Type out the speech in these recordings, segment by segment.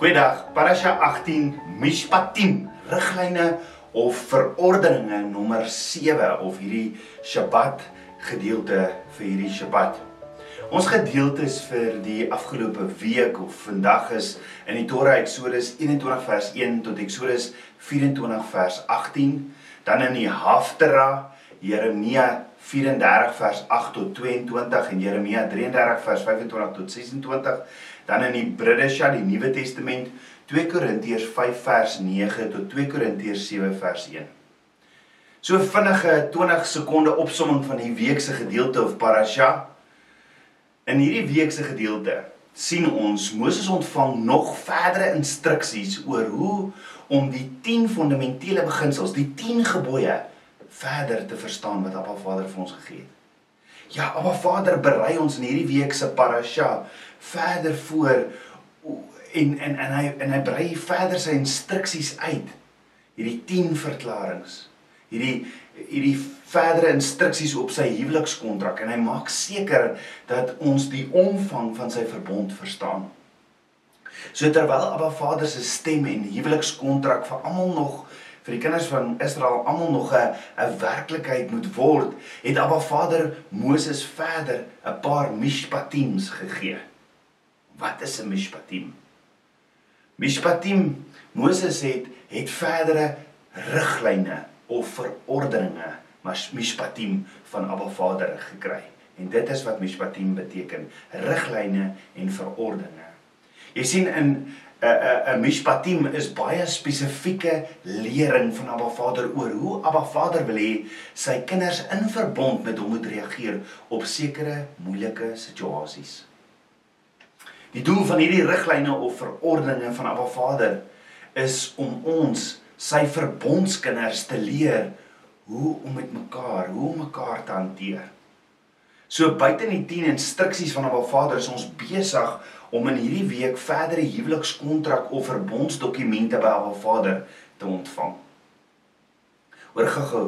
Goeiedag. Parasha 18 Mishpatim, riglyne of verordeninge nommer 7 of hierdie Shabbat gedeelte vir hierdie Shabbat. Ons gedeeltes vir die afgelope week of vandag is in die Torah Eksodus 21 vers 1 tot Eksodus 24 vers 18, dan in die Haftara Jeremia 34 vers 8 tot 22 en Jeremia 33 vers 25 tot 26 Dan in Bridesha, die Nuwe Testament, 2 Korintiërs 5 vers 9 tot 2 Korintiërs 7 vers 1. So vinnige 20 sekonde opsomming van die week se gedeelte of parasha. In hierdie week se gedeelte sien ons Moses ontvang nog verdere instruksies oor hoe om die 10 fundamentele beginsels, die 10 gebooie verder te verstaan wat Abba Vader vir ons gegee het. Ja, Abba Vader berei ons in hierdie week se parasha verder voor en en en hy en hy brei verder sy instruksies uit. Hierdie 10 verklaringe. Hierdie hierdie verdere instruksies op sy huwelikskontrak en hy maak seker dat ons die omvang van sy verbond verstaan. So terwyl Abba Vader se stem en huwelikskontrak vir almal nog vir die kinders van Israel almal nog 'n 'n werklikheid moet word, het Abba Vader Moses verder 'n paar mishpatims gegee. Wat is 'n mishpatim? Mishpatim Moses het het verdere riglyne of verordeninge, maar mishpatim van Abba Vader gekry. En dit is wat mishpatim beteken, riglyne en verordeninge. Jy sien in 'n 'n 'n mishpatim is baie spesifieke lering van Abba Vader oor hoe Abba Vader wil hê sy kinders in verbond met hom moet reageer op sekere moeilike situasies. Die doel van hierdie riglyne of verordeninge van Abba Vader is om ons, sy verbondskinders te leer hoe om met mekaar, hoe om mekaar te hanteer. So buite die 10 instruksies van Abba Vader is ons besig om in hierdie week verdere huwelikskontrak of verbondsdokumente by Abba Vader te ontvang. Oor gou-gou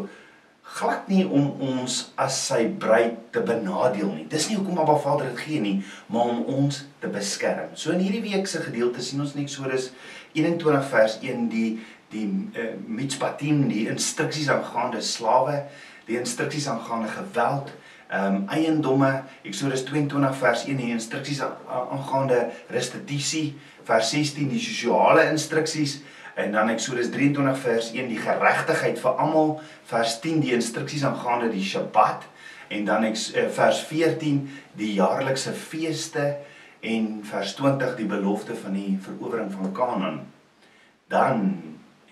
glad nie om ons as sy bruid te benadeel nie. Dis nie hoekom Abba Vader dit gee nie, maar om ons te beskerm. So in hierdie week se gedeelte sien ons net so dis 21 vers 1 die die uh, mitzpatim, die instruksies aangaande slawe, die instruksies aangaande geweld, ehm um, eiendomme, Eksodus 22 vers 1 die instruksies aangaande restituisie, vers 16 die sosiale instruksies En dan Eksodus 23 vers 1 die geregtigheid vir almal, vers 10 die instruksies aangaande die Sabbat en dan ek eh, vers 14 die jaarlikse feeste en vers 20 die belofte van die verowering van Kanaan. Dan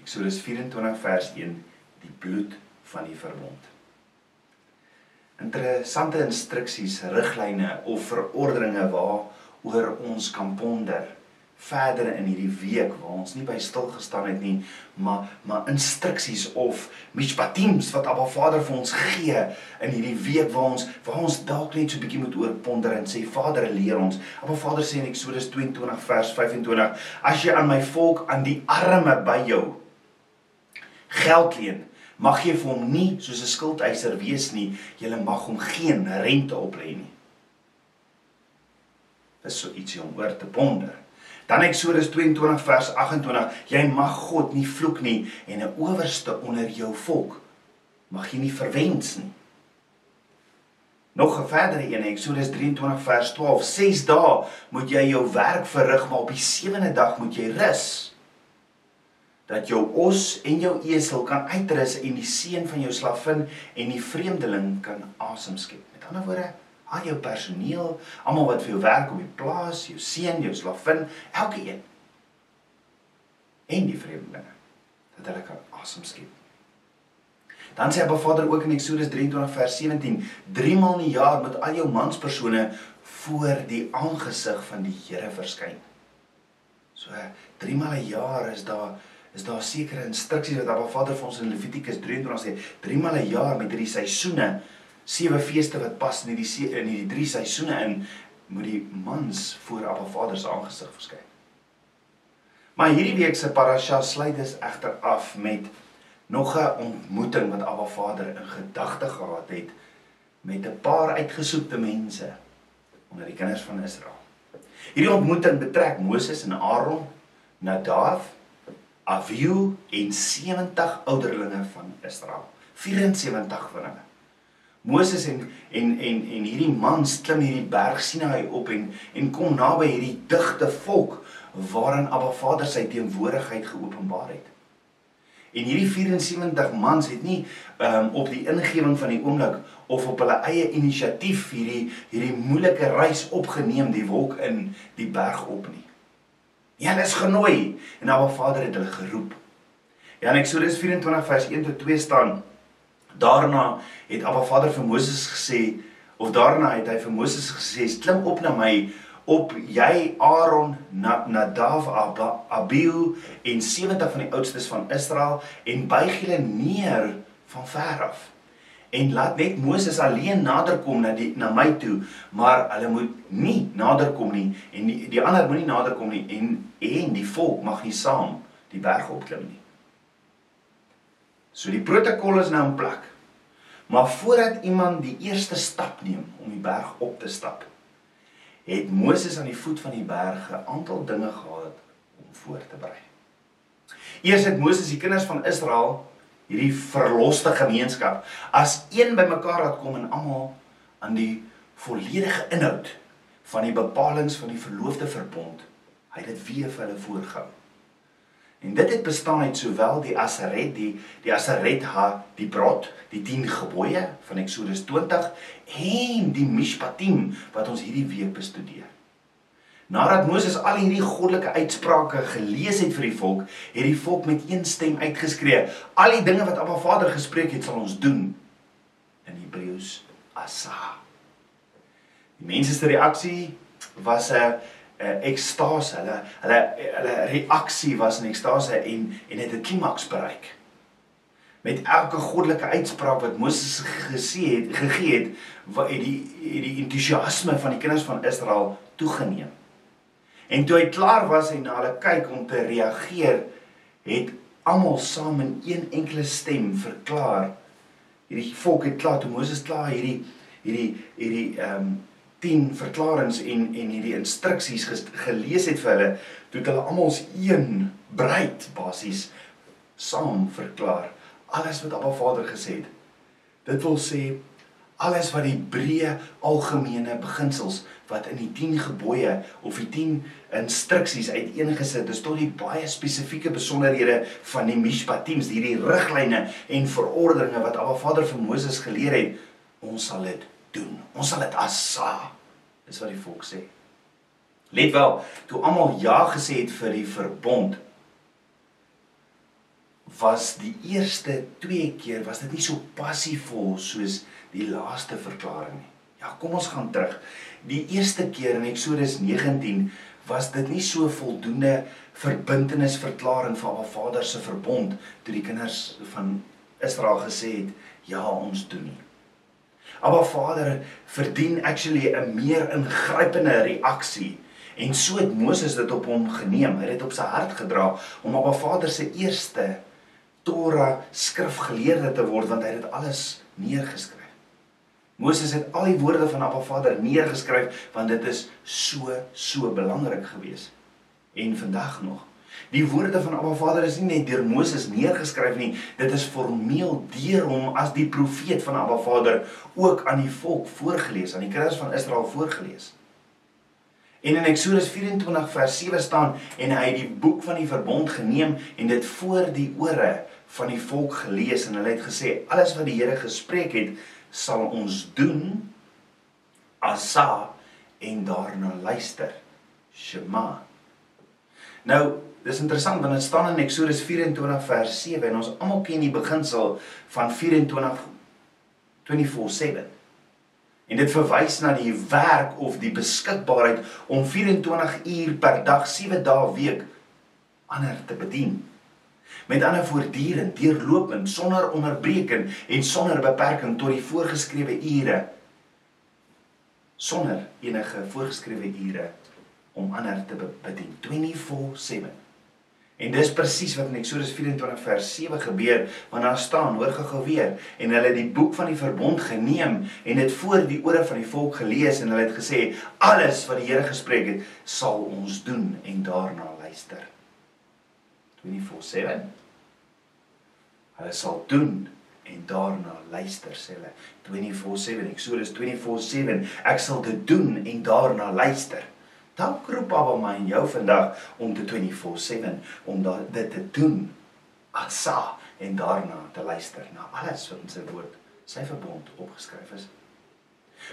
Eksodus 24 vers 1 die bloed van die verbond. Interessante instruksies, riglyne of verordeninge waaroor ons kan ponder verder in hierdie week waar ons nie by stil gestaan het nie, maar maar instruksies of mishpatims wat Abba Vader vir ons gee in hierdie week waar ons waar ons dalk net so 'n bietjie moet oorponder en sê Vader leer ons. Abba Vader sê in Eksodus 22 vers 25: As jy aan my volk aan die arme by jou geld leen, mag jy vir hom nie soos 'n skuldeiser wees nie. Jy mag hom geen rente oplê nie. Dis so ietsie om oor te ponder. Dan Eksodus 22 vers 28: Jy mag God nie vloek nie en 'n owerste onder jou volk mag jy nie verwens nie. Nog 'n verdere een, Eksodus 23 vers 12: 6 dae moet jy jou werk verrig, maar op die sewende dag moet jy rus. Dat jou os en jou esel kan uitrus en die seun van jou slavin en die vreemdeling kan asem skep. Met ander woorde, al jou personeel, almal wat vir jou werk op die plaas, jou seun, jou slavin, elke een. En die vreemdelinge dat hulle kan asem skep. Dan sê Abba Vader ook in Eksodus 23 vers 17, drie maal in die jaar moet al jou manspersone voor die aangesig van die Here verskyn. So drie maal 'n jaar is daar is daar sekere instruksies wat Abba Vader vir ons in Levitikus 23 sê, drie maal 'n jaar met hierdie seisoene sewe feeste wat pas in hierdie in hierdie drie seisoene in moet die mans voor Abba Vader se aangesig verskyn. Maar hierdie week se parasha sluit dus egter af met nog 'n ontmoeting wat Abba Vader in gedagte gehad het met 'n paar uitgesoekte mense onder die kinders van Israel. Hierdie ontmoeting betrek Moses en Aaron, Nadav, Avihu en 70 ouderlinge van Israel. 74 van hulle. Moses en en en en hierdie mans klim hierdie berg Sinaï op en en kom naby hierdie digte volk waarin Abba Vader sy teenwoordigheid geopenbaar het. En hierdie 74 mans het nie um, op die ingewing van die oomblik of op hulle eie inisiatief hierdie hierdie moeilike reis opgeneem die wolk in die berg op nie. Ja, hulle is genooi en Abba Vader het hulle geroep. Ja, in Eksodus 24 vers 1 tot 2 staan daarna het Abba Vader vir Moses gesê of daarna het hy vir Moses gesê klim op na my op jy Aaron Nadav Abihu en 70 van die oudstes van Israel en buig julle neer van ver af en laat net Moses alleen naderkom na die na my toe, maar hulle moet nie naderkom nie en die, die ander moenie naderkom nie en en die volk mag nie saam die berg opklim nie. So die protokol is nou in plek. Maar voordat iemand die eerste stap neem om die berg op te stap, het Moses aan die voet van die berg 'n aantal dinge gehad om voor te berei. Eers het Moses die kinders van Israel hierdie verloste gemeenskap as een bymekaar laat kom en almal aan die volledige inhoud van die bepalinge van die verloofde verbond hy dit weer vir hulle voorgehou. En dit het bestaan uit sowel die Asaret die die Asaret ha die brod die 10 gebooie van Eksodus 20 en die Mishpatim wat ons hierdie week bestudeer. Nadat Moses al hierdie goddelike uitsprake gelees het vir die volk, het die volk met een stem uitgeskree: "Al die dinge wat Abba Vader gespreek het, sal ons doen." In Hebreëus asa. Die mense se reaksie was 'n 'n ekstase. Hulle hulle hulle reaksie was 'n ekstase en en het 'n klimaks bereik. Met elke goddelike uitspraak wat Moses gesê het, gegee het, wat die die entoesiasme van die kinders van Israel toegeneem. En toe hy klaar was en na hulle kyk om te reageer, het almal saam in een enkele stem verklaar hierdie volk het klaar toe Moses klaar hierdie hierdie hierdie ehm um, 10 verklaringe en en hierdie instruksies gelees het vir hulle, toe het hulle almal as een breed basies saam verklaar alles wat Abba Vader gesê het. Dit wil sê alles wat die breë algemene beginsels wat in die 10 gebooie of die 10 instruksies uiteengesit is tot die baie spesifieke besonderhede van die mishpatims, hierdie riglyne en verordeninge wat Abba Vader vir Moses geleer het, ons sal dit doen. Ons sal dit assa. Dis wat die volk sê. Let wel, toe almal ja gesê het vir die verbond was die eerste twee keer was dit nie so passievol soos die laaste verklaring nie. Ja, kom ons gaan terug. Die eerste keer in Eksodus 19 was dit nie so voldoende verbintenisverklaring van Abba Vader se verbond toe die kinders van Israel gesê het ja, ons doen nie. Abba Vader verdien actually 'n meer ingrypende reaksie en so het Moses dit op hom geneem. Hy het dit op sy hart gedra om Abba Vader se eerste Torah skrifgeleerde te word want hy het dit alles neergeskryf. Moses het al die woorde van Abba Vader neergeskryf want dit is so so belangrik geweest. En vandag nog. Die woorde van Abba Vader is nie net deur Moses neergeskryf nie, dit is formeel deur hom as die profeet van Abba Vader ook aan die volk voorgeles, aan die kinders van Israel voorgeles. En in Eksodus 24 vers 7 staan en hy het die boek van die verbond geneem en dit voor die ore van die volk gelees en hulle het gesê alles wat die Here gespreek het sal ons doen asa en daarna luister shema nou dis interessant want dit staan in Eksodus 24 vers 7 en ons almal ken die beginsel van 24 24/7 en dit verwys na die werk of die beskikbaarheid om 24 uur per dag 7 dae week ander te bedien. Met ander voortdurend, deurlopend, sonder onderbreking en sonder beperking tot die voorgeskrewe ure. Sonder enige voorgeskrewe ure om ander te bedien. 24/7. En dis presies wat in Eksodus 24 vers 7 gebeur wanneer daar staan, hoor gou weer, en hulle het die boek van die verbond geneem en dit voor die ore van die volk gelees en hulle het gesê alles wat die Here gespreek het, sal ons doen en daarna luister. 24/7. Hulle sal doen en daarna luister sê hulle 24/7 Eksodus 24/7 ek sal dit doen en daarna luister. Dalk roep Abba my en jou vandag om te 24/7 om dit te doen. Asa en daarna te luister na alles wat in sy woord, sy verbond opgeskryf is.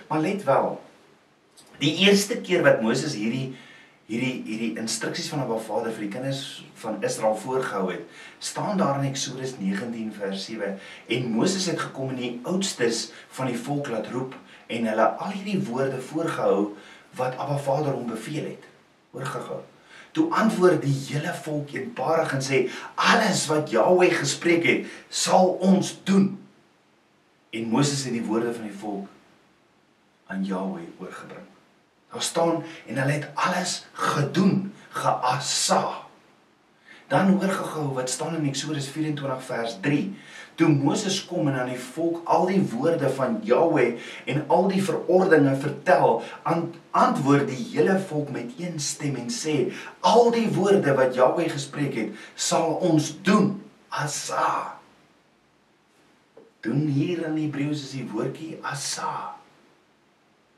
Maar let wel, die eerste keer wat Moses hierdie hierdie hierdie instruksies van Abba Vader vir die kinders van Israel voorgehou het, staan daar in Eksodus 19 vers 7 en Moses het gekom en die oudstes van die volk laat roep en hulle al hierdie woorde voorgehou wat Abba Vader hom beveel het. Hoor gou. Toe antwoord die hele volk eenparig en sê alles wat Jahweh gespreek het, sal ons doen. En Moses het die woorde van die volk aan Jahweh oorgebring. Daar staan en hulle het alles gedoen, geassa. Dan hoor gehou wat staan in Eksodus 24 vers 3. Toe Moses kom en aan die volk al die woorde van Jahweh en al die verordeninge vertel, antwoord die hele volk met een stem en sê: "Al die woorde wat Jahweh gespreek het, sal ons doen." Assa. Doen hier in Hebreëus is die woordjie assa.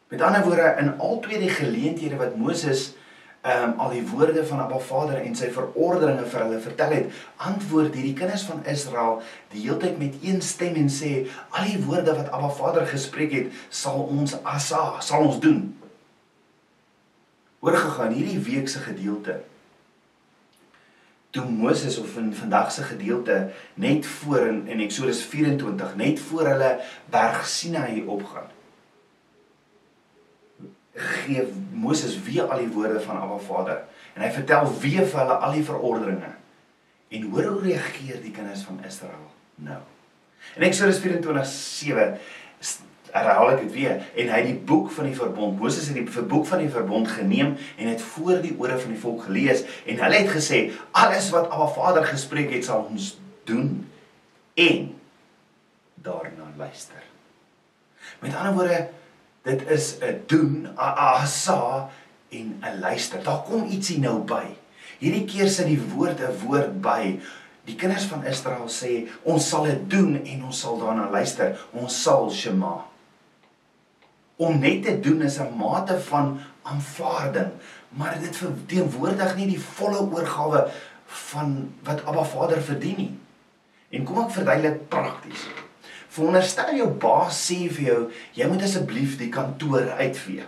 Met ander woorde in al twee die geleenthede wat Moses ehm um, al die woorde van Abba Vader en sy verordeninge vir hulle vertel het, antwoord hierdie kinders van Israel die heeltyd met een stem en sê al die woorde wat Abba Vader gespreek het, sal ons asa, sal ons doen. Hoor gegaan hierdie week se gedeelte. Toe Moses of in vandag se gedeelte net voor in, in Eksodus 24 net voor hulle berg Sinai opgaan gee Moses weer al die woorde van Abba Vader en hy vertel weer vir hulle al die verordeninge. En hoor hoe reageer die kinders van Israel nou. In Eksodus 24:7 herhaal ek dit weer en hy het die boek van die verbond Moses het die boek van die verbond geneem en het voor die ore van die volk gelees en hulle het gesê alles wat Abba Vader gespreek het sal ons doen en daarna luister. Met ander woorde Dit is 'n doen, 'n asa en 'n luister. Daar kom ietsie nou by. Hierdie keer sit die woord 'n woord by. Die kinders van Israel sê, ons sal dit doen en ons sal daarna luister. Ons sal shema. Om net te doen is 'n mate van aanvaarding, maar dit verteenwoordig nie die volle oorgawe van wat Abba Vader verdien nie. En kom ek verduidelik prakties. Veronderstel jou baas sê vir jou, jy moet asseblief die kantoor uitvee.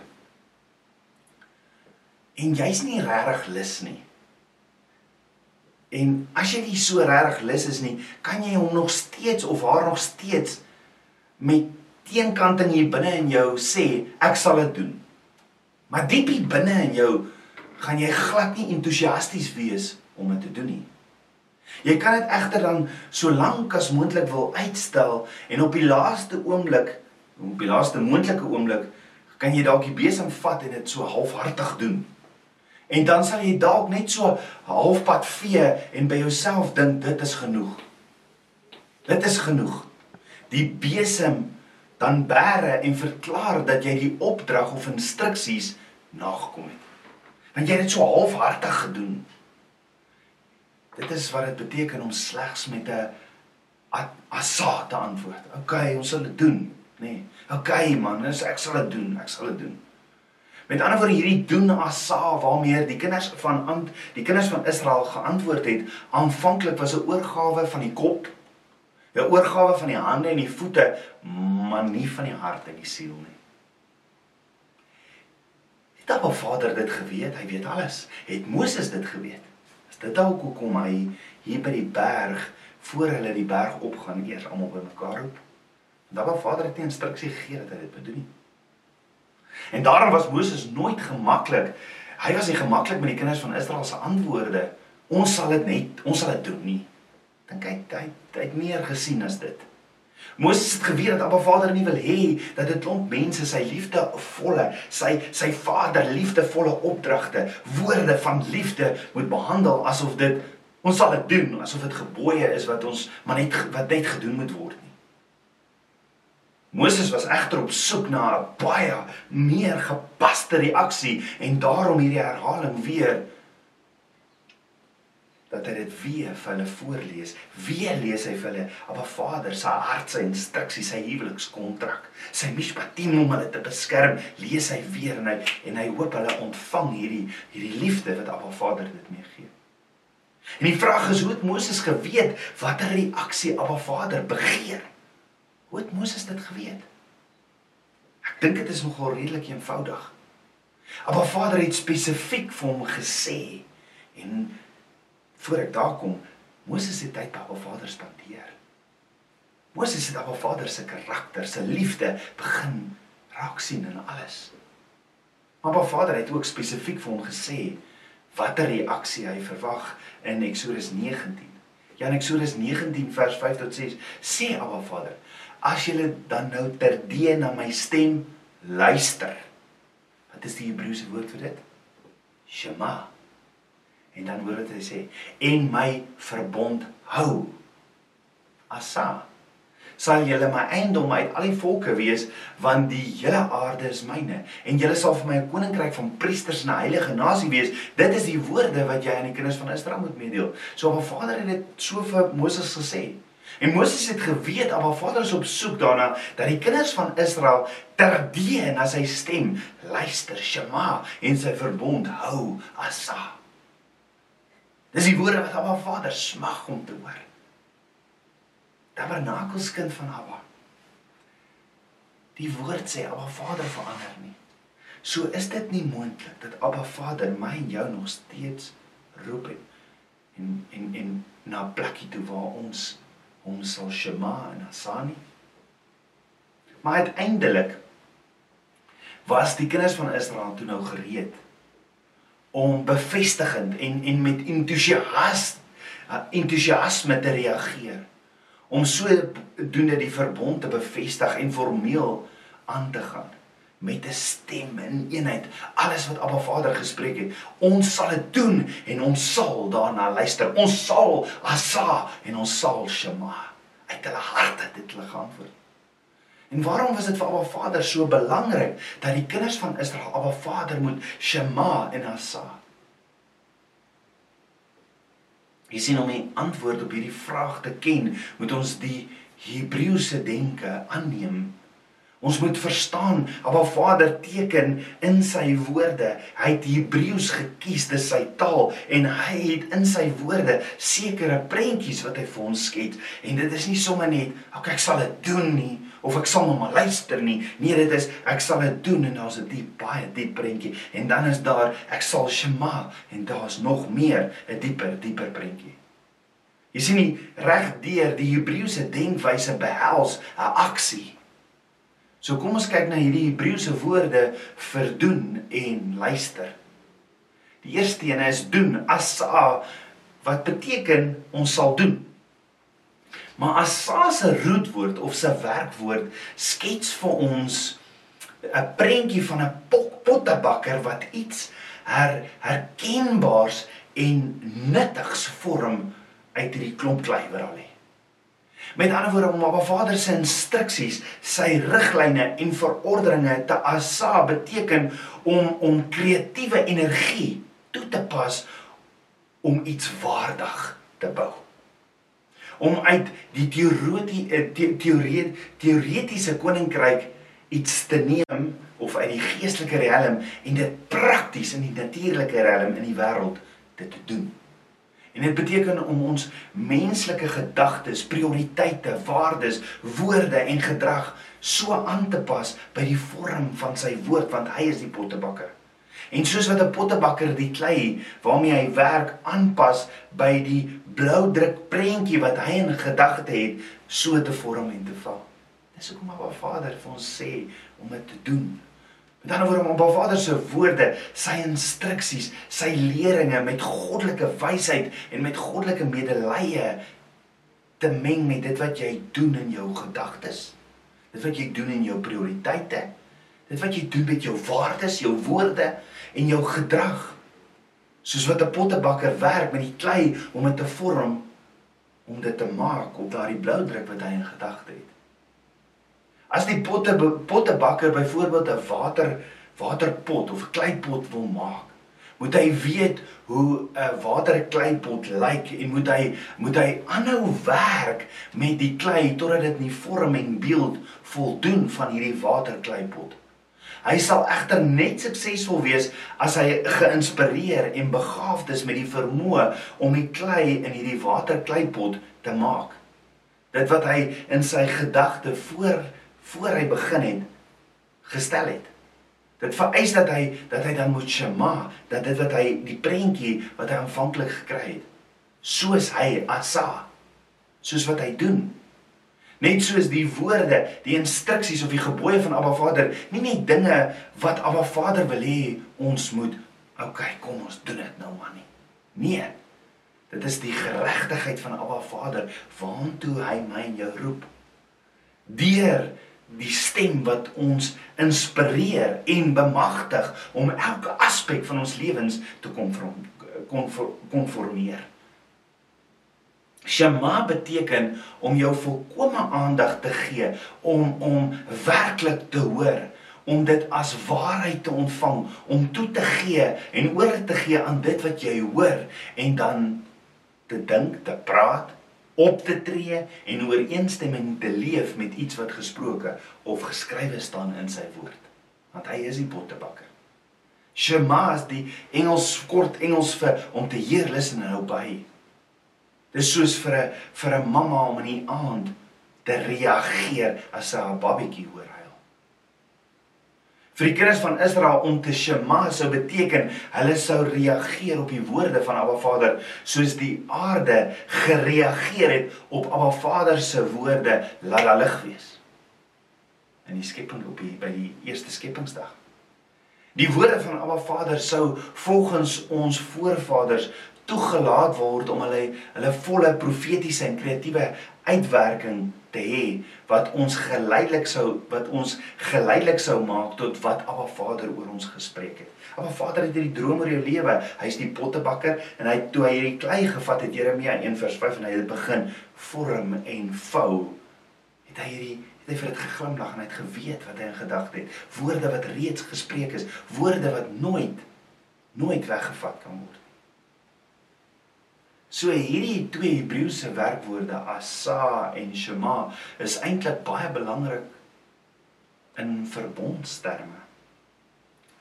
En jy's nie regtig lus nie. En as jy nie so regtig lus is nie, kan jy hom nog steeds of haar nog steeds met teenkanting hier binne in jou sê, ek sal dit doen. Maar diep binne in jou gaan jy glad nie entoesiasties wees om dit te doen nie. Jy kan dit egter dan so lank as moontlik wil uitstel en op die laaste oomblik, op die laaste moontlike oomblik, kan jy dalk die besem vat en dit so halfhartig doen. En dan sal jy dalk net so halfpad vee en by jouself dink dit is genoeg. Dit is genoeg. Die besem dan bære en verklaar dat jy die opdrag of instruksies nagekom het. Want jy het dit so halfhartig gedoen. Dit is wat dit beteken om slegs met 'n asa te antwoord. OK, ons sal dit doen, nê. Nee. OK man, dis ek sal dit doen, ek sal dit doen. Met ander woorde hierdie doen asa waarmee die kinders van die kinders van Israel geantwoord het, aanvanklik was 'n oorgawe van die kop, 'n oorgawe van die hande en die voete, maar nie van die hart en die siel nie. Het Abba Vader dit geweet? Hy weet alles. Het Moses dit geweet? Dit dalk hoekom hy hier by die berg voor hulle die berg opgaan eers almal bymekaar roep. Dan wou Vader het 'n instruksie gegee dat hy dit moet doen. En daarom was Moses nooit gemaklik. Hy was nie gemaklik met die kinders van Israel se antwoorde. Ons sal dit net, ons sal dit doen nie. Dink hy hy hy het meer gesien as dit. Moses het geweet dat Abba Vader nie wil hê dat dit klomp mense sy liefdevolle, sy sy Vader liefdevolle opdragte, woorde van liefde moet behandel asof dit ons sal dit doen, asof dit gebooie is wat ons maar net wat net gedoen moet word nie. Moses was egter op soek na 'n baie meer gepaste reaksie en daarom hierdie herhaling weer dat hy dit weer vir hulle voorlees. Weer lees hy vir hulle Abba Vader se hart se instruksies, sy huwelikskontrak, sy mishpatim om hulle te beskerm. Lees hy weer en hy en hy hoop hulle ontvang hierdie hierdie liefde wat Abba Vader dit meegee. En die vraag is hoe het Moses geweet watter reaksie Abba Vader begeer? Hoe het Moses dit geweet? Ek dink dit is nogal redelik eenvoudig. Abba Vader het spesifiek vir hom gesê en voor ek daar kom, Moses het tyd by Abba Vader spandeer. Moses het Abba Vader se karakter, se liefde begin raak sien in alles. Abba Vader het ook spesifiek vir hom gesê watter reaksie hy verwag in Eksodus 19. Ja, in Eksodus 19 vers 5 tot 6 sê Abba Vader, as julle dan nou terdee na my stem luister. Wat is die Hebreëse woord vir dit? Shema. En dan hoor dit hy sê en my verbond hou. Asa sal julle my eiendom uit al die volke wees want die hele aarde is myne. En julle sal vir my 'n koninkryk van priesters en 'n heilige nasie wees. Dit is die woorde wat jy aan die kinders van Israel moet meedeel. So op 'n Vader het dit so vir Moses gesê. En Moses het geweet dat haar Vader is op soek daarna dat die kinders van Israel terdee na sy stem luister Shema en sy verbond hou asa Dis die woorde wat haar Vader smag om te hoor tabernakelskind van Abba. Die woord sê Abba Vader verander nie. So is dit nie moontlik dat Abba Vader my en jou nog steeds roep en en en na 'n plekkie toe waar ons hom sal shema en asani. Maar uiteindelik was die kinders van Israel toe nou gereed om bevestigend en en met entoesiasme entoesiasme te reageer. Om so doen dit die verbond te bevestig en formeel aan te gaan met 'n stem in eenheid. Alles wat Abba Vader gespreek het ons sal dit doen en ons sal daarna luister. Ons sal asa en ons sal shema uit hulle harte dit hulle geantwoord en waarom was dit vir Abba Vader so belangrik dat die kinders van Israel Abba Vader moet shema en asa Jy sien om 'n antwoord op hierdie vraag te ken, moet ons die Hebreëse denke aanneem. Ons moet verstaan, Abba Vader teken in sy woorde. Hy het Hebreëus gekies, dis sy taal en hy het in sy woorde sekere prentjies wat hy vir ons skets. En dit is nie sommer net, "Oké, ek sal dit doen nie," of ek sal maar luister nie. Nee, dit is ek sal dit doen en daar's 'n diep baie diep prentjie en dan is daar ek sal shema en daar's nog meer 'n dieper dieper prentjie. Jy sien nie reg deur die Hebreëse denkwyse behels 'n aksie. So kom ons kyk na hierdie Hebreëse woorde vir doen en luister. Die eerste een is doen asa wat beteken ons sal doen. Maar as Sase roetwoord of sy werkwoord skets vir ons 'n prentjie van 'n pottebakker wat iets her, herkenbaars en nuttigs vorm uit hierdie klomp klei wat daar lê. Met ander woorde om Abba Vader se instruksies, sy riglyne en verordeninge te asa beteken om om kreatiewe energie toe te pas om iets waardig te bou om uit die teoretie teoretiese koninkryk iets te neem of uit die geestelike riem en dit prakties in die natuurlike riem in die wêreld dit te doen. En dit beteken om ons menslike gedagtes, prioriteite, waardes, woorde en gedrag so aan te pas by die vorm van sy woord want hy is die pottebakker. En soos wat 'n pottebakker die klei waarmee hy werk aanpas by die bloudruk prentjie wat hy in gedagte het, so te vorm en te val. Dis hoekom maar Vader vir ons sê om dit te doen. Met ander woorde om op Vader se woorde, sy instruksies, sy leringe met goddelike wysheid en met goddelike medelee te meng met dit wat jy doen in jou gedagtes. Dit wat jy doen in jou prioriteite. Dit wat jy doen met jou waardes, jou woorde en jou gedrag. Soos wat 'n pottebakker werk met die klei om dit te vorm om dit te maak op daardie blou druk wat hy in gedagte het. As die potte pottebakker byvoorbeeld 'n water waterpot of 'n kleipot wil maak, Moet hy weet hoe 'n waterkleipot lyk en moet hy moet hy aanhou werk met die klei totdat dit in vorm en beeld voldoen van hierdie waterkleipot. Hy sal egter net suksesvol wees as hy geïnspireer en begaafd is met die vermoë om die klei in hierdie waterkleipot te maak. Dit wat hy in sy gedagte voor voor hy begin het gestel het. Dit vereis dat hy dat hy dan moet shema, dat dit wat hy die prentjie wat hy aanvanklik gekry het, soos hy asa, soos wat hy doen. Net soos die woorde, die instruksies of die gebooie van Abba Vader, nie net dinge wat Abba Vader wil hê ons moet, okay, kom ons doen dit nou maar nie. Nee. Dit is die geregtigheid van Abba Vader waantoe hy my en jou roep. Deur die stem wat ons inspireer en bemagtig om elke aspek van ons lewens te konformeer. Shema beteken om jou volkomme aandag te gee, om om werklik te hoor, om dit as waarheid te ontvang, om toe te gee en oor te gee aan dit wat jy hoor en dan te dink, te praat op te tree en ooreenstemming te leef met iets wat gesproke of geskrywe staan in sy woord. Want hy is die pottebakker. Shema is die Engels kort Engels vir om te heer listen en obey. Dis soos vir 'n vir 'n mamma om in die aand te reageer as sy haar babatjie hoor vir die kinders van Israel om te shema sou beteken hulle sou reageer op die woorde van Abba Vader soos die aarde gereageer het op Abba Vader se woorde laat daar lig wees. In die skepping op die by die eerste skepingsdag. Die woorde van Abba Vader sou volgens ons voorvaders toegelaat word om hulle hulle volle profetiese en kreatiewe uitwerking te hê wat ons geleidelik sou wat ons geleidelik sou maak tot wat Abba Vader oor ons gespreek het. Abba Vader het hierdie droom oor jou lewe. Hy's die pottebakker en hy toe hy hierdie klei gevat het Jeremia 1:5 en hy het begin vorm en vou. Het hy hierdie het hy vir dit geglimlag en hy het geweet wat hy in gedagte het. Woorde wat reeds gespreek is, woorde wat nooit nooit weggevat kan word. So hierdie twee Hebreëse werkwoorde asa en shema is eintlik baie belangrik in verbondsterme.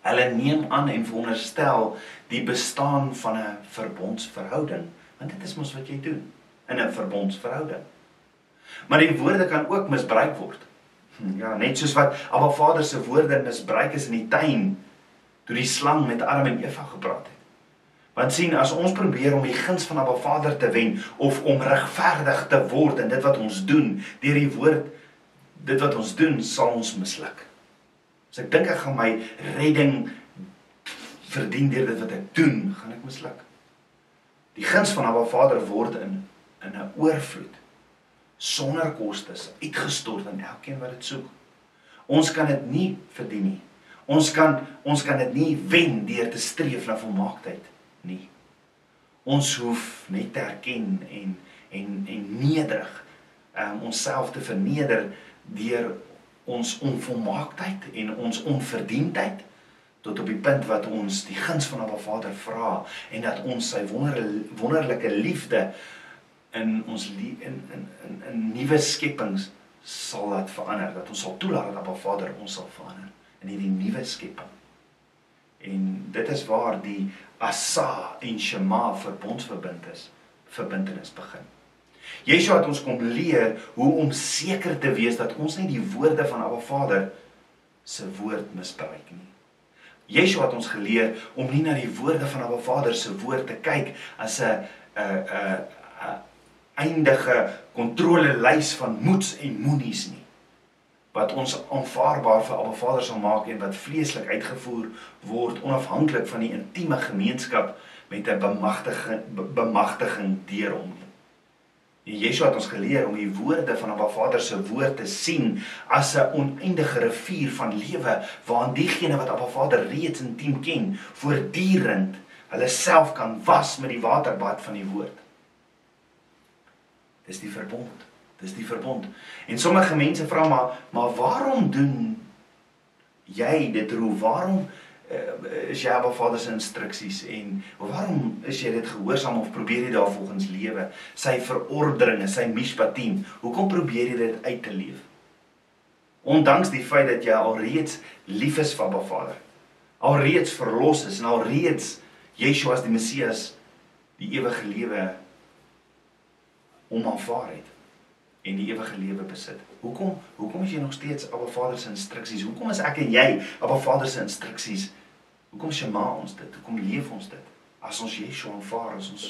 Hulle neem aan en veronderstel die bestaan van 'n verbondsverhouding, want dit is mos wat jy doen in 'n verbondsverhouding. Maar die woorde kan ook misbruik word. Hm, ja, net soos wat Abba Vader se woorde misbruik is in die tuin toe die slang met Adam en Eva gepraat het. Want sien, as ons probeer om die guns van Abba Vader te wen of om regverdig te word in dit wat ons doen deur die woord dit wat ons doen sal ons misluk. As ek dink ek gaan my redding verdien deur dit wat ek doen, gaan ek misluk. Die guns van Abba Vader word in in 'n oorvloed sonder kostes uitgestort aan elkeen wat dit soek. Ons kan dit nie verdien nie. Ons kan ons kan dit nie wen deur te streef na volmaaktheid nie. Ons hoef net te erken en en en nederig um onsself te verneder deur ons onvolmaaktheid en ons onverdiendheid tot op die punt wat ons die guns van Abba Vader vra en dat ons sy wonder wonderlike liefde in ons in in in, in nuwe skepings sal laat verander dat ons sal toelaat dat Abba Vader ons sal verander in hierdie nuwe skepping. En dit is waar die Asa en Shema verbondsverbind is, verbintenis begin. Yeshua het ons kom leer hoe om seker te wees dat ons nie die woorde van Abba Vader se woord misbruik nie. Yeshua het ons geleer om nie na die woorde van Abba Vader se woord te kyk as 'n 'n 'n eindige kontrolelys van moets en moenies nie wat ons aanvaarbaar vir Abba Vader sal maak en wat vleeslik uitgevoer word onafhanklik van die intieme gemeenskap met 'n bemagtiging bemagtiging deur hom. En Yeshua het ons geleer om die woorde van Abba Vader se woord te sien as 'n oneindige rivier van lewe waarin diegene wat Abba Vader reeds intiem ken, voortdurend hulle self kan was met die waterbad van die woord. Dis die verbond. Dis die verbond. En sommige mense vra maar, maar waarom doen jy dit? Hoe waarom uh, is jy Abba Vader se instruksies en waarom is jy dit gehoorsaam of probeer jy daarvolgens lewe? Sy verordeninge, sy mishpatim. Hoekom probeer jy dit uit te leef? Ondanks die feit dat jy alreeds lief is vir Abba Vader. Alreeds verlos is en alreeds Yeshua as die Messias die ewige lewe om aanvaar het en die ewige lewe besit. Hoekom hoekom is jy nog steeds Abba Vader se instruksies? Hoekom is ek en jy Abba Vader se instruksies? Hoekom sjema ons dit? Hoekom leef ons dit? As ons Yeshua aanvaar as ons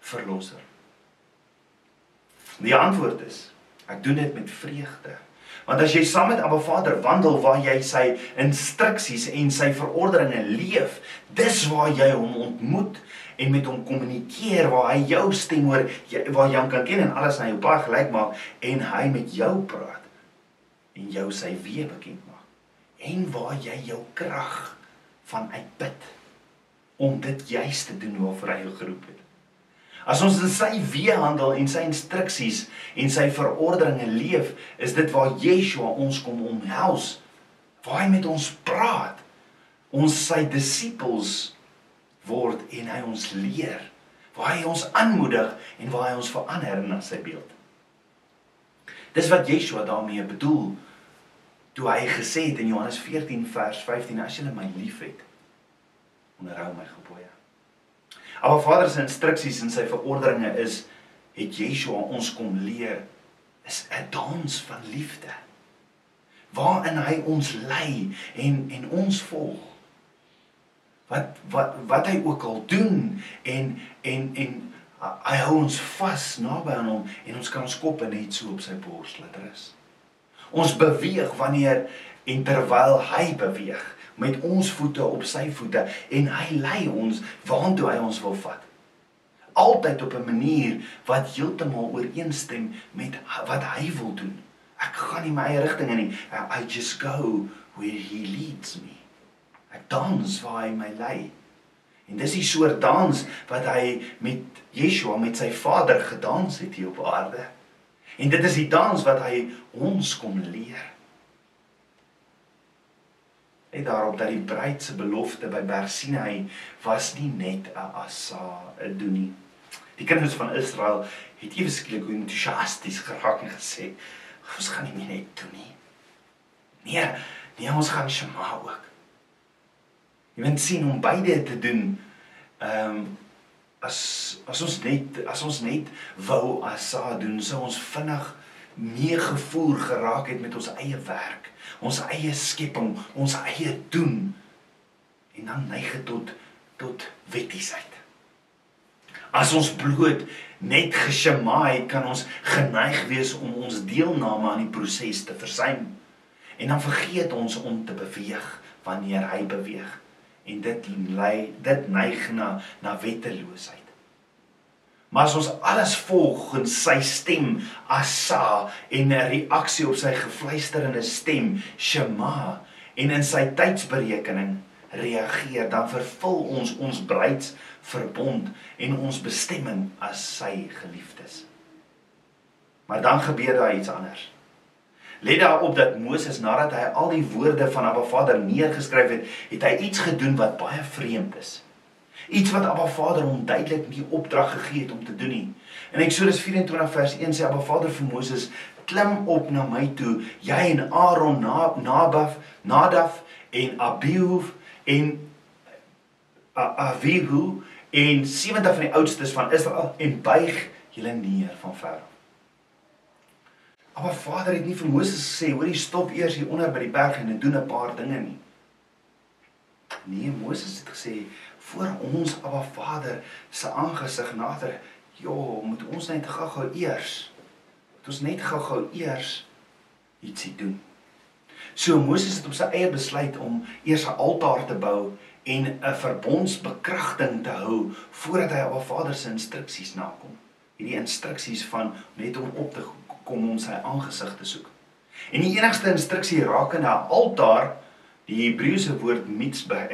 verlosser. Die antwoord is ek doen dit met vreugde. Want as jy saam met Abba Vader wandel waar jy sy instruksies en sy verordeninge leef, dis waar jy hom ontmoet en met hom kommunikeer waar hy jou stem hoor, waar jy hom kan ken en alles aan jou pa gelyk maak en hy met jou praat en jou sy weë bekend maak en waar jy jou krag van uitput om dit juis te doen waarvoor hy jou geroep het. As ons in sy weë handel en sy instruksies en sy verordeninge leef, is dit waar Yeshua ons kom omhels, waar hy met ons praat, ons sy disippels word en hy ons leer waar hy ons aanmoedig en waar hy ons verander na sy beeld. Dis wat Yeshua daarmee bedoel toe hy gesê het in Johannes 14 vers 15 as julle my liefhet onderhou my gebooie. Maar Vader se instruksies en sy verordeninge is het Yeshua ons kom leer is 'n dans van liefde waarin hy ons lei en en ons volg wat wat wat hy ook al doen en en en hy hou ons vas naby aan hom en ons kan ons koppe net so op sy bors laat rus. Ons beweeg wanneer en terwyl hy beweeg met ons voete op sy voete en hy lei ons waartoe hy ons wil vat. Altyd op 'n manier wat heeltemal ooreenstem met wat hy wil doen. Ek gaan nie my eie rigting in nie. I just go where he leads me. Ek dans waar hy my lei. En dis die soort dans wat hy met Yeshua met sy Vader gedans het hier op aarde. En dit is die dans wat hy ons kom leer. En daarop dat die bruid se belofte by Berg Sinai was nie net 'n asa 'n doen nie. Die kinders van Israel het ewe skielik entoesiasties geraak en gesê, "Ons gaan nie net doen nie." Nee, nee, ons gaan Shema ook. Jy moet sien om beide te doen. Ehm um, as as ons net as ons net wou asa doen, sou ons vinnig meegevoer geraak het met ons eie werk, ons eie skepping, ons eie doen en dan neig dit tot tot wettiesheid. As ons bloot net geshemaai kan ons geneig wees om ons deelname aan die proses te versuim. En dan vergeet ons om te beweeg wanneer hy beweeg en dit lei dit neig na na wetteloosheid. Maar as ons alles volg in sy stem asa en 'n reaksie op sy gefluisterende stem shema en in sy tydsberekening reageer dan vervul ons ons bruidsverbond en ons bestemming as sy geliefdes. Maar dan gebeur daar iets anders. Let daarop dat Moses nadat hy al die woorde van Abba Vader neergeskryf het, het hy iets gedoen wat baie vreemd is. Iets wat Abba Vader hom duidelik nie opdrag gegee het om te doen nie. In Eksodus 24 vers 1 sê Abba Vader vir Moses: "Klim op na my toe, jy en Aaron, Nabaf, Nadaf en Abihu en Avihu en 70 van die oudstes van Israel en buig julle neer van ver." Maar Vader het nie vir Moses gesê, hoorie stop eers hier onder by die berg en doen 'n paar dinge nie. Nee, Moses het gesê voor ons Abba Vader se aangesig nader, ja, moet ons net gou-gou eers moet ons net gou-gou eers ietsie doen. So Moses het op sy eie besluit om eers 'n altaar te bou en 'n verbondsbekragting te hou voordat hy Abba Vader se instruksies nakom. Hierdie instruksies van net om op te kom om sy aangesig te soek. En die enigste instruksie rakende 'n altaar, die Hebreëse woord mitzbah,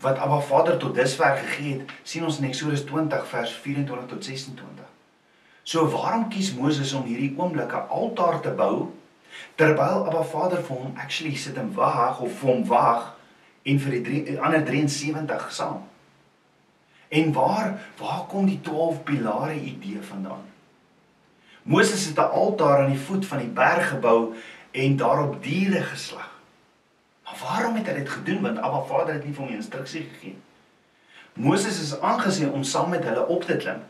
wat Abba Vader tot dusver gegee het, sien ons in Eksodus 20 vers 24 tot 26. So waarom kies Moses om hierdie oomblik 'n altaar te bou terwyl Abba Vader vir hom actually sit en wag of vir hom wag en vir die drie, ander 73 saam. En waar waar kom die 12 pilare idee vandaan? Moses het 'n altaar aan die voet van die berg gebou en daarop diere geslag. Maar waarom het hy dit gedoen? Want Abba Vader het nie vir hom instruksie gegee nie. Moses is aangesien om saam met hulle op te klim.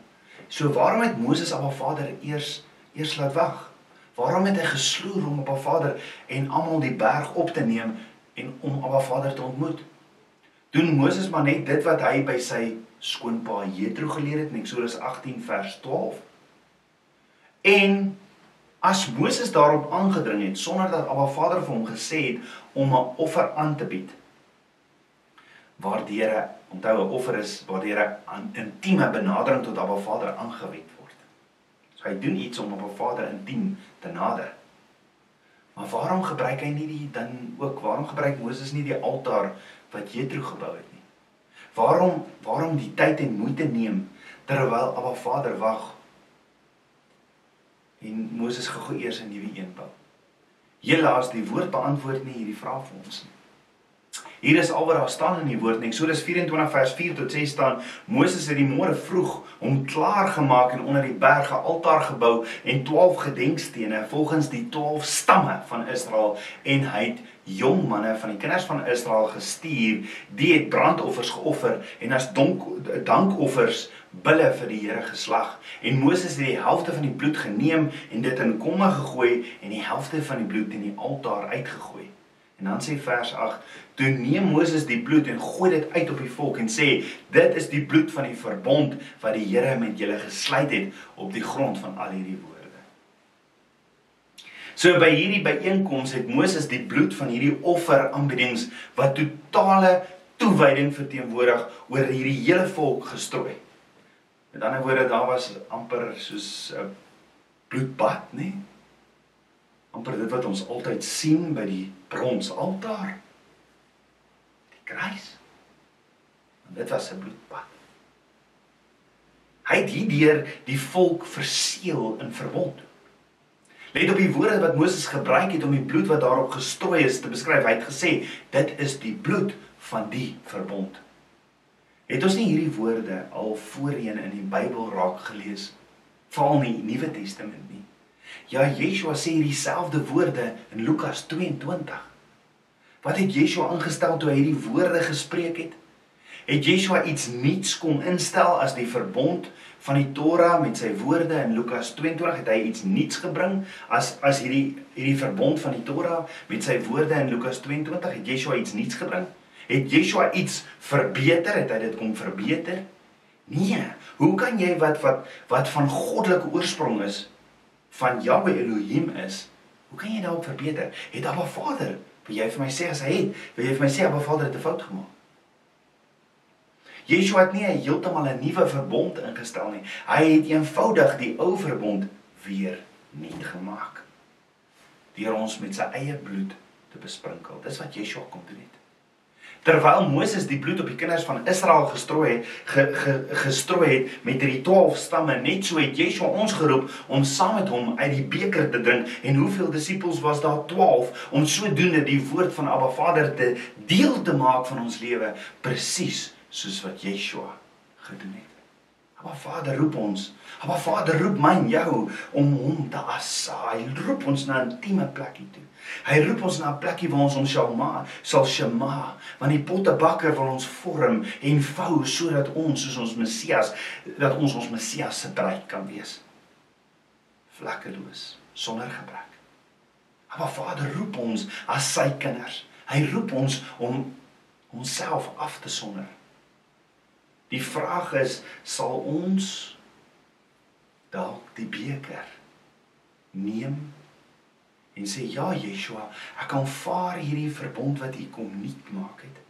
So waarom het Moses Abba Vader eers eers laat wag? Waarom het hy gesloer om Abba Vader en almal die berg op te neem en om Abba Vader te ontmoet? Doen Moses maar net dit wat hy by sy skoonpa Jethro geleer het in Eksodus 18 vers 12. En as Moses daarop aangedring het sonder dat Abba Vader vir hom gesê het om 'n offer aan te bied. Waardeur onthou 'n offer is waardeur 'n intieme benadering tot Abba Vader aangewend word. So hy doen iets om Abba Vader intiem te nader. Maar waarom gebruik hy nie die dan ook waarom gebruik Moses nie die altaar wat Jethro gebou het nie? Waarom waarom die tyd en moeite neem terwyl Abba Vader wag? En Moses gego eers 'n nuwe een bou. Julle as die woord beantwoord nie hierdie vraag vir ons nie. Hier is alwaar daar staan in die woord en Eksodus 24 vers 4 tot 6 staan Moses het die môre vroeg om klaar gemaak en onder die berge altaar gebou en 12 gedenkstene volgens die 12 stamme van Israel en hy het jong manne van die kinders van Israel gestuur die het brandoffers geoffer en as donk, dankoffers bulle vir die Here geslag en Moses het die helfte van die bloed geneem en dit in komme gegooi en die helfte van die bloed in die altaar uitgegooi En dan sê vers 8: "Toe neem Moses die bloed en gooi dit uit op die volk en sê: Dit is die bloed van die verbond wat die Here met julle gesluit het op die grond van al hierdie woorde." So by hierdie byeenkoms het Moses die bloed van hierdie offeraanbiedings wat totale toewyding verteenwoordig oor hierdie hele volk gestrooi. Met ander woorde, daar was amper soos 'n bloedbad, nê? Nee? amper dit wat ons altyd sien by die bronsaltaar. Die kruis. En dit was 'n bloedbad. Hy het hierdeur die volk verseël in verbond. Let op die woorde wat Moses gebruik het om die bloed wat daarop gestrooi is te beskryf. Hy het gesê dit is die bloed van die verbond. Het ons nie hierdie woorde al voorheen in die Bybel raak gelees? Veral in die Nuwe Testament nie. Ja, Yeshua sê dieselfde woorde in Lukas 22. Wat het Yeshua aangestel toe hy hierdie woorde gespreek het? Het Yeshua iets nuuts kom instel as die verbond van die Torah met sy woorde in Lukas 22 het hy iets nuuts gebring as as hierdie hierdie verbond van die Torah met sy woorde in Lukas 22 het Yeshua iets nuuts gebring? Het Yeshua iets verbeter? Het hy dit kom verbeter? Nee. Hoe kan jy wat wat wat van goddelike oorsprong is van Yahweh Elohim is, hoe kan jy dalk verbeter? Het Abba Vader, wil jy vir my sê as hy het, wil jy vir my sê Abba Vader het 'n fout gemaak? Yeshua het nie heeltemal 'n nuwe verbond ingestel nie. Hy het eenvoudig die ou verbond weer nuut gemaak deur ons met sy eie bloed te besprinkel. Dis wat Yeshua kom doen het. Terwyl Moses die bloed op die kinders van Israel gestrooi het, ge, ge, gestrooi het met hierdie 12 stamme, net so het Yeshua ons geroep om saam met hom uit die beker te drink. En hoeveel disippels was daar? 12 om sodoende die woord van Abba Vader te deel te maak van ons lewe, presies soos wat Yeshua gedoen het. Abba Vader roep ons. Abba Vader roep my en jou om hom te assaai. Hy roep ons na 'n intieme plekkie toe. Hy roep ons na 'n plekkie waar ons hom sal ma, sal shema, want die pottebakker wil ons vorm en vou sodat ons soos ons Messias, dat ons ons Messias se bruid kan wees. Vlekkeloos, sonder gebrek. Abba Vader roep ons as sy kinders. Hy roep ons om onsself af te sonder Die vraag is, sal ons dalk die beker neem en sê ja Yeshua, ek aanvaar hierdie verbond wat U kom nuut maak het.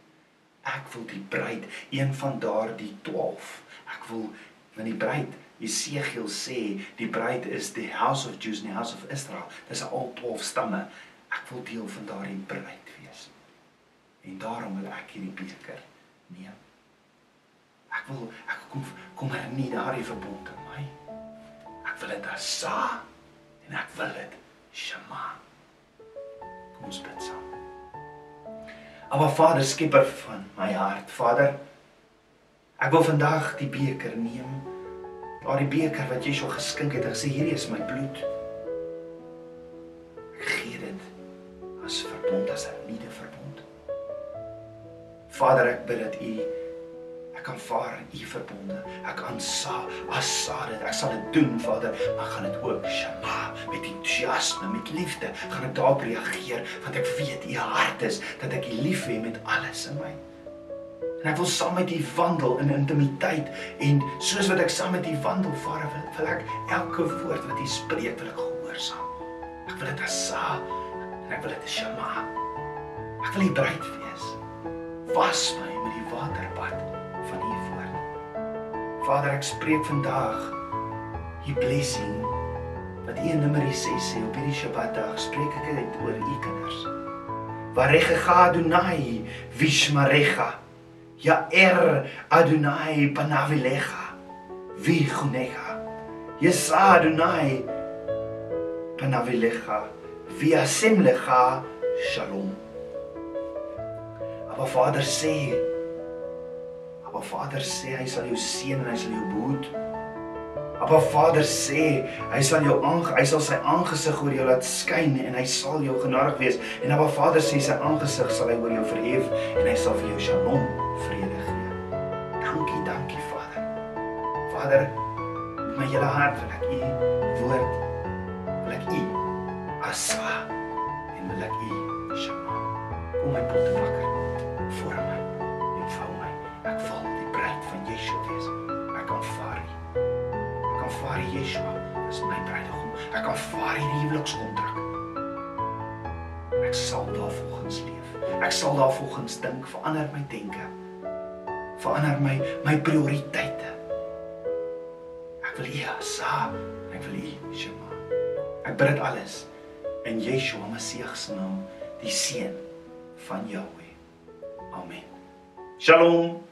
Ek wil die bruid, een van daardie 12. Ek wil van die bruid Jesegiel sê die bruid is die house of Jews and the house of Israel. Dis al 12 stamme. Ek wil deel van daardie bruid wees. En daarom wil ek hierdie beker neem. Ek wil ek kom kom maar nie daardie verbond in my. Ek wil dit sa en ek wil dit shama. Kom ons bid saam. Aba Vader, skieper van my hart, Vader. Ek wil vandag die beker neem. Daardie beker wat jy so geskink het en gesê hierdie is my bloed. Gee dit as verbond as 'n nuwe verbond. Vader, ek bid dat U ek kan vaar in U verbonde. Ek aansa asa dit. Ek sal dit doen, Vader, maar gaan dit ook shama met entoesiasme, met liefde. Gaan ek daarop reageer want ek weet U hart is dat ek U lief hê met alles in my. En ek wil saam met U wandel in intimiteit en soos wat ek saam met U wandel, Vader, wil, wil ek elke woord wat U spreek wil ek gehoorsaam. Ek wil dit asa en ek wil dit shama. Ek wil U bruid wees. Was my met die U woord. Vader, ek spreek vandag U blessing wat U in Numeri 6 sê op hierdie Sabbatdag, spreek ek dit oor U kinders. Varecha Adonai Vishmarecha. Ja er Adonai Panavilecha. Vichunecha. Yesa Adonai Panavilecha. Viasimlecha Shalom. Maar Vader sê Maar Vader sê hy sal jou seën en hy sal jou behoed. Maar Vader sê hy sal jou aange hy sal sy aangesig oor jou laat skyn en hy sal jou genadig wees. En maar Vader sê sy aangesig sal hy oor jou verhef en hy sal vir jou Shalom vrede gee. Dankie, dankie Vader. Vader, met my hele hart wil ek u woord wil ek u asa en wil ek u Shalom. Kom my pot wakker voor my Yeshua wees. Ek aanvaar U. Ek aanvaar Yeshua as my bruidegom. Ek aanvaar hierdie huwelikskontrak. Ek sal daarvolgens leef. Ek sal daarvolgens dink, verander my denke. Verander my my prioriteite. Ek wil U sa, ek wil U Shema. Ek bid dit alles in Yeshua Messie se naam, die seun van Jahweh. Amen. Shalom.